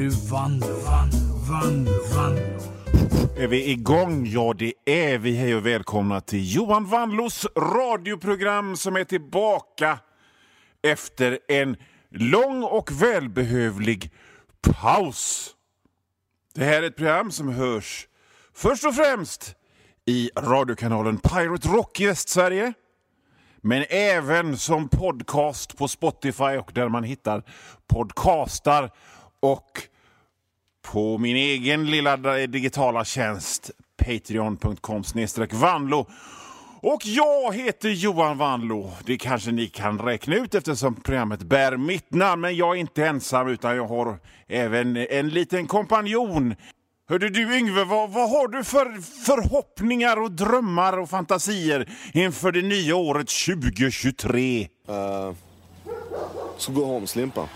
nu Vanlo, Vanlo, Vanlo, Är vi igång? Ja, det är vi. Hej och välkomna till Johan Vanlos radioprogram som är tillbaka efter en lång och välbehövlig paus. Det här är ett program som hörs först och främst i radiokanalen Pirate Rock i Västsverige men även som podcast på Spotify och där man hittar podcastar och på min egen lilla digitala tjänst patreon.com vanlo. Och jag heter Johan Vanlo. Det kanske ni kan räkna ut eftersom programmet bär mitt namn. Men jag är inte ensam utan jag har även en liten kompanjon. Hörde du Yngve, vad, vad har du för förhoppningar och drömmar och fantasier inför det nya året 2023? Uh, ska gå hem Slimpa.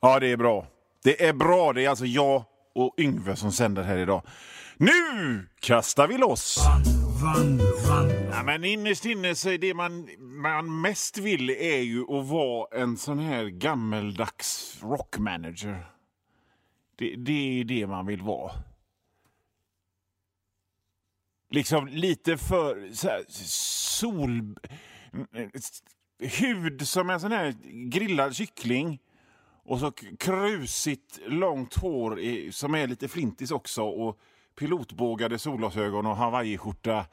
Ja, det är bra. Det är bra. Det är alltså jag och Yngve som sänder här idag. Nu kastar vi loss! Vanlo, Vanlo. Ja, men innerst inne så är det man, man mest vill är ju att vara en sån här gammeldags rockmanager. Det, det är det man vill vara. Liksom lite för så här, sol... Hud som en sån här grillad kyckling. Och så krusigt långt hår i, som är lite flintis också. Och pilotbågade solglasögon och hawaiiskjorta.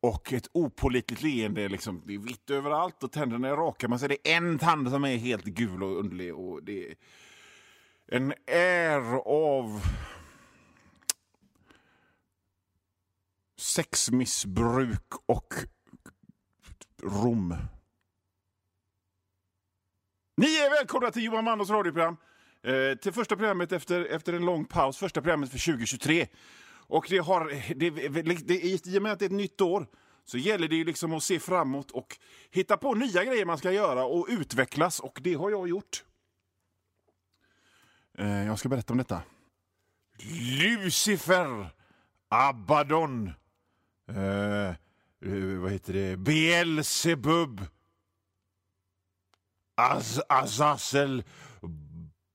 Och ett opolitligt leende. Liksom, det är vitt överallt och tänderna är raka. Men så är det en tand som är helt gul och underlig. Och det är en är av sexmissbruk och rom. Ni är välkomna till Johan Mandos radioprogram. Eh, till första programmet efter, efter en lång paus. Första programmet för 2023. Och det har, det, det, I och med att det är ett nytt år så gäller det liksom att se framåt och hitta på nya grejer man ska göra och utvecklas. Och det har jag gjort. Eh, jag ska berätta om detta. Lucifer, Abaddon, eh, eh vad heter det, Beelzebub, Az Azazel,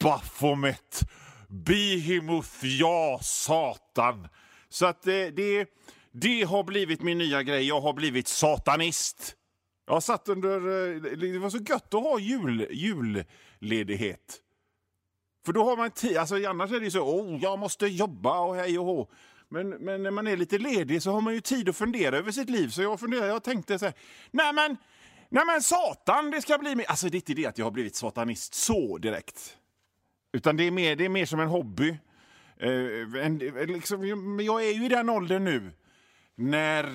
Baphomet, Behemoth, ja, Satan. Så att det, det, det har blivit min nya grej. Jag har blivit satanist. Jag satt under... Eh, det var så gött att ha jul, julledighet. För då har man tid. Alltså, annars är det så oh, jag måste jobba och hej och hå. Men, men när man är lite ledig så har man ju tid att fundera över sitt liv. Så jag funderar, jag tänkte så här, nej men, nej men satan, det ska bli mer. Alltså det är inte det att jag har blivit satanist så direkt. Utan det är mer, det är mer som en hobby. Eh, en, eh, liksom, jag är ju i den åldern nu när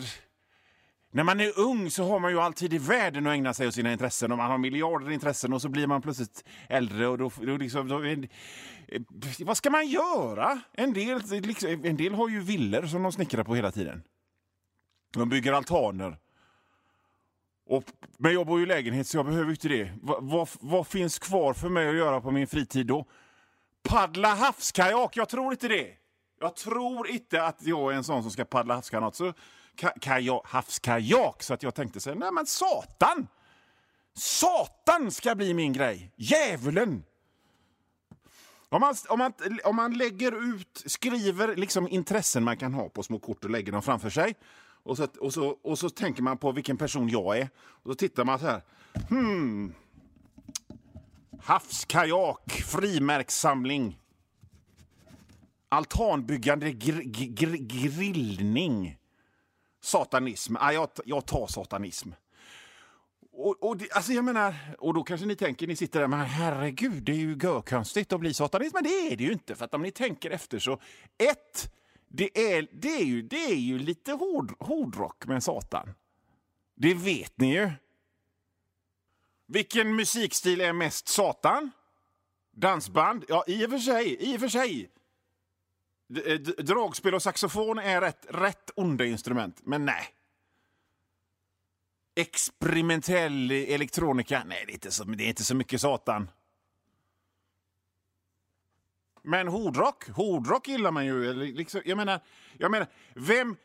när man är ung så har man ju alltid i världen att ägna sig åt sina intressen och man har miljarder intressen och så blir man plötsligt äldre och då, då liksom... Då, en, eh, vad ska man göra? En del, liksom, en del har ju villor som de snickrar på hela tiden. De bygger altaner. Och, men jag bor ju i lägenhet så jag behöver inte det. Va, vad, vad finns kvar för mig att göra på min fritid då? Paddla havskajak? Jag tror inte det. Jag tror inte att jag är en sån som ska paddla havskajak. Så kajak, havskajak. Så att jag tänkte så här, nej men satan! Satan ska bli min grej! Djävulen! Om man, om, man, om man lägger ut, skriver liksom intressen man kan ha på små kort och lägger dem framför sig. Och så, och så, och så tänker man på vilken person jag är. Och så tittar man så här. Hmm. Havskajak, frimärkssamling. Altanbyggande gr gr grillning. Satanism. Ah, jag, jag tar satanism. Och, och, det, alltså jag menar, och då kanske ni tänker, ni sitter där, men herregud, det är ju görkonstigt att bli satanist. Men det är det ju inte, för att om ni tänker efter så, ett, det är, det är, ju, det är ju lite hård, hårdrock med Satan. Det vet ni ju. Vilken musikstil är mest Satan? Dansband? Ja, i och för sig. I och för sig. Eh, dragspel och saxofon är rätt, rätt onda instrument, men nej. Experimentell elektronika? Nej, det är inte så, det är inte så mycket satan. Men hårdrock, hårdrock gillar man ju. Liksom, jag menar, jag menar, vem...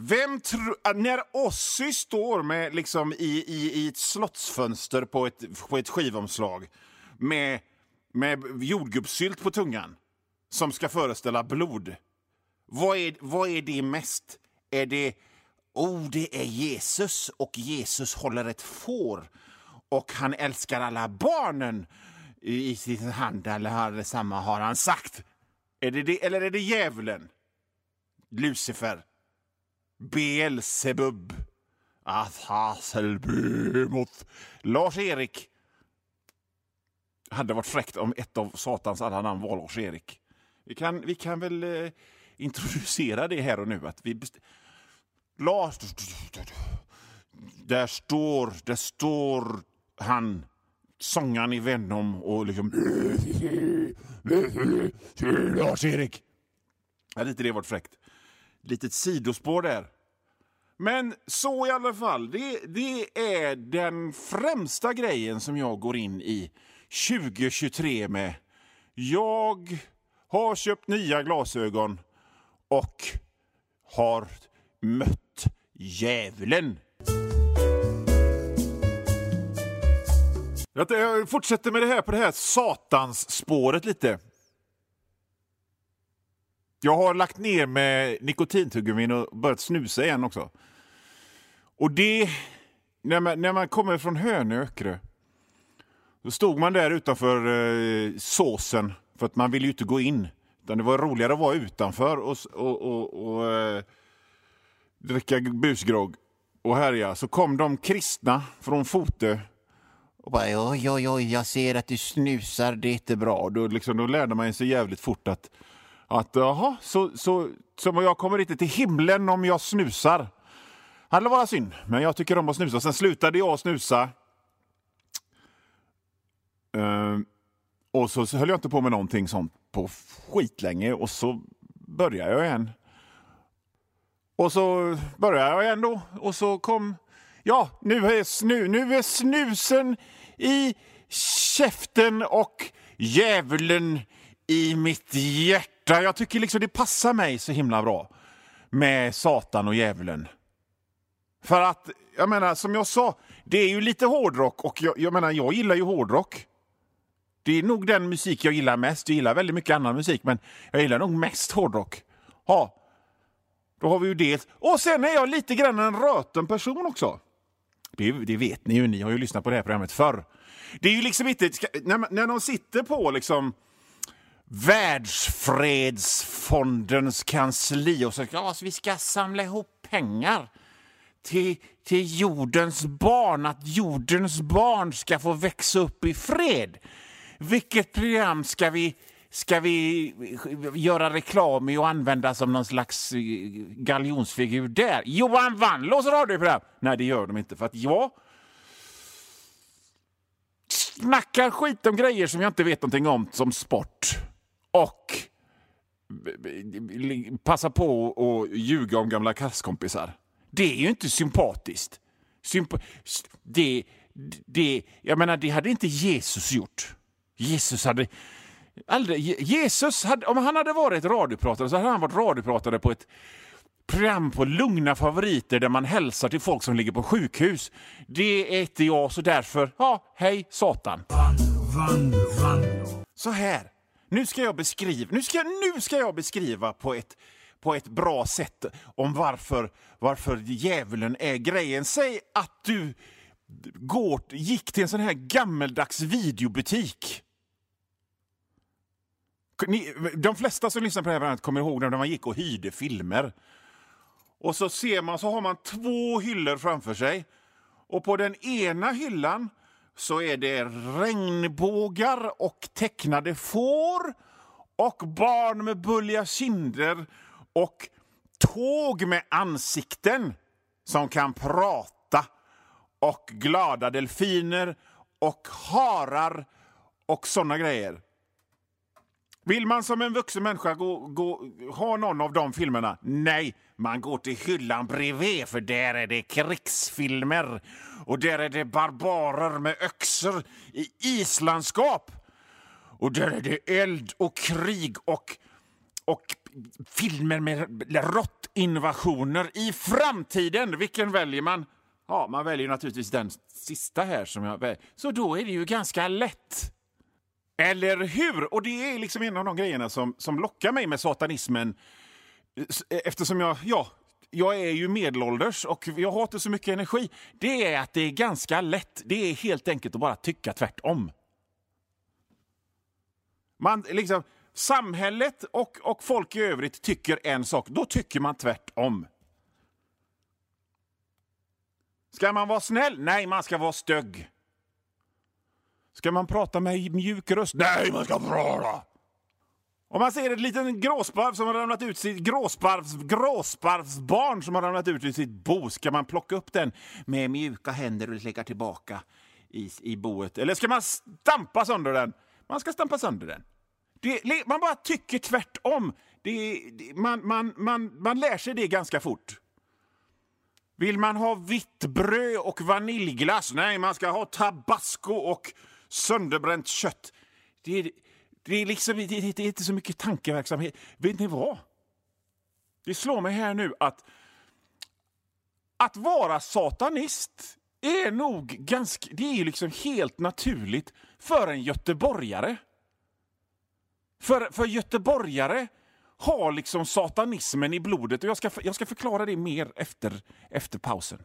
Vem tror... När Ozzy står med, liksom, i, i, i ett slottsfönster på ett, på ett skivomslag med med jordgubbssylt på tungan som ska föreställa blod. Vad är, vad är det mest? Är det... Oh, det är Jesus och Jesus håller ett får och han älskar alla barnen i sin hand, eller har samma har han sagt. Är det det, eller är det djävulen? Lucifer? Beelzebub? Athaselbemot? Lars-Erik? hade varit fräckt om ett av Satans alla namn var Lars-Erik. Vi kan, vi kan väl eh, introducera det här och nu. Att vi best- Lars... Där står, där står han, sångaren i Venom och liksom... Lars-Erik! Hade inte det varit fräckt? Litet sidospår där. Men så i alla fall, det, det är den främsta grejen som jag går in i 2023 med. Jag har köpt nya glasögon och har mött djävulen. Jag- fortsätter med det här på det här satans spåret lite. Jag har lagt ner med nikotintuggummin och börjat snusa igen också. Och det... När man, när man kommer från Hönökre då stod man där utanför eh, såsen för att man ville ju inte gå in. Utan det var roligare att vara utanför och, och, och, och eh, dricka busgrogg och härja. Så kom de kristna från Fotö och bara oj, oj, oj, jag ser att du snusar, det är inte bra. Då, liksom, då lärde man sig jävligt fort att, att jaha, så, så, så jag kommer inte till himlen om jag snusar. Det hade varit synd, men jag tycker om att snusa. Sen slutade jag snusa. Eh, och så, så höll jag inte på med någonting sånt på skitlänge och så började jag igen. Och så började jag igen då och så kom... Ja, nu är, snu, nu är snusen i käften och djävulen i mitt hjärta. Jag tycker liksom det passar mig så himla bra med Satan och djävulen. För att, jag menar, som jag sa, det är ju lite hårdrock och jag, jag menar, jag gillar ju hårdrock. Det är nog den musik jag gillar mest. Jag gillar väldigt mycket annan musik, men jag gillar nog mest hårdrock. Ja, då har vi ju det. Och sen är jag lite grann en röten person också. Det, det vet ni ju, ni har ju lyssnat på det här programmet förr. Det är ju liksom inte... När, när de sitter på liksom Världsfredsfondens kansli och säger ja, så vi ska samla ihop pengar till, till jordens barn, att jordens barn ska få växa upp i fred. Vilket program ska vi, ska vi göra reklam i och använda som någon slags eh, galjonsfigur där? Johan Wannlås radioprogram? Nej, det gör de inte. För att jag snackar skit om grejer som jag inte vet någonting om, som sport. Och eh, eh, passa på att ljuga om gamla klasskompisar. Det är ju inte sympatiskt. Symp det, det, jag menar, det hade inte Jesus gjort. Jesus hade... Aldrig, Jesus, hade, om han hade varit radiopratare så hade han varit radiopratare på ett program på lugna favoriter där man hälsar till folk som ligger på sjukhus. Det är inte jag, så därför, ja, hej Satan. Så här, nu ska jag beskriva, nu ska, nu ska jag beskriva på ett, på ett bra sätt om varför, varför djävulen är grejen. Säg att du går, gick till en sån här gammeldags videobutik. Ni, de flesta som lyssnar på det här programmet kommer ihåg när man gick och hyrde filmer. Och så ser man, så har man två hyllor framför sig. Och på den ena hyllan så är det regnbågar och tecknade får och barn med bulliga kinder och tåg med ansikten som kan prata och glada delfiner och harar och såna grejer. Vill man som en vuxen människa gå, gå, ha någon av de filmerna? Nej, man går till hyllan bredvid för där är det krigsfilmer och där är det barbarer med öxor i islandskap. Och där är det eld och krig och, och filmer med råttinvasioner i framtiden. Vilken väljer man? Ja, man väljer naturligtvis den sista här som jag väljer. Så då är det ju ganska lätt. Eller hur? Och det är liksom en av de grejerna som, som lockar mig med satanismen. Eftersom jag, ja, jag är ju medelålders och jag har inte så mycket energi. Det är att det är ganska lätt. Det är helt enkelt att bara tycka tvärtom. Man, liksom, samhället och, och folk i övrigt tycker en sak, då tycker man tvärtom. Ska man vara snäll? Nej, man ska vara stögg. Ska man prata med mjuk röst? Nej, man ska prata! Om man ser ett litet gråsparv som har ramlat ut sitt gråsparvs, gråsparvsbarn som har ramlat ut ur sitt bo, ska man plocka upp den med mjuka händer och lägga tillbaka i, i boet? Eller ska man stampa sönder den? Man ska stampa sönder den. Det, man bara tycker tvärtom. Det, man, man, man, man lär sig det ganska fort. Vill man ha vitt bröd och vaniljglass? Nej, man ska ha tabasco och sönderbränt kött. Det, det, är liksom, det, det är inte så mycket tankeverksamhet. Vet ni vad? Det slår mig här nu att att vara satanist är nog ganska, det är liksom helt naturligt för en göteborgare. För, för göteborgare har liksom satanismen i blodet och jag ska, jag ska förklara det mer efter, efter pausen.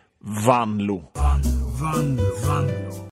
vanlo. Vanlo, vanlo. Vanlo.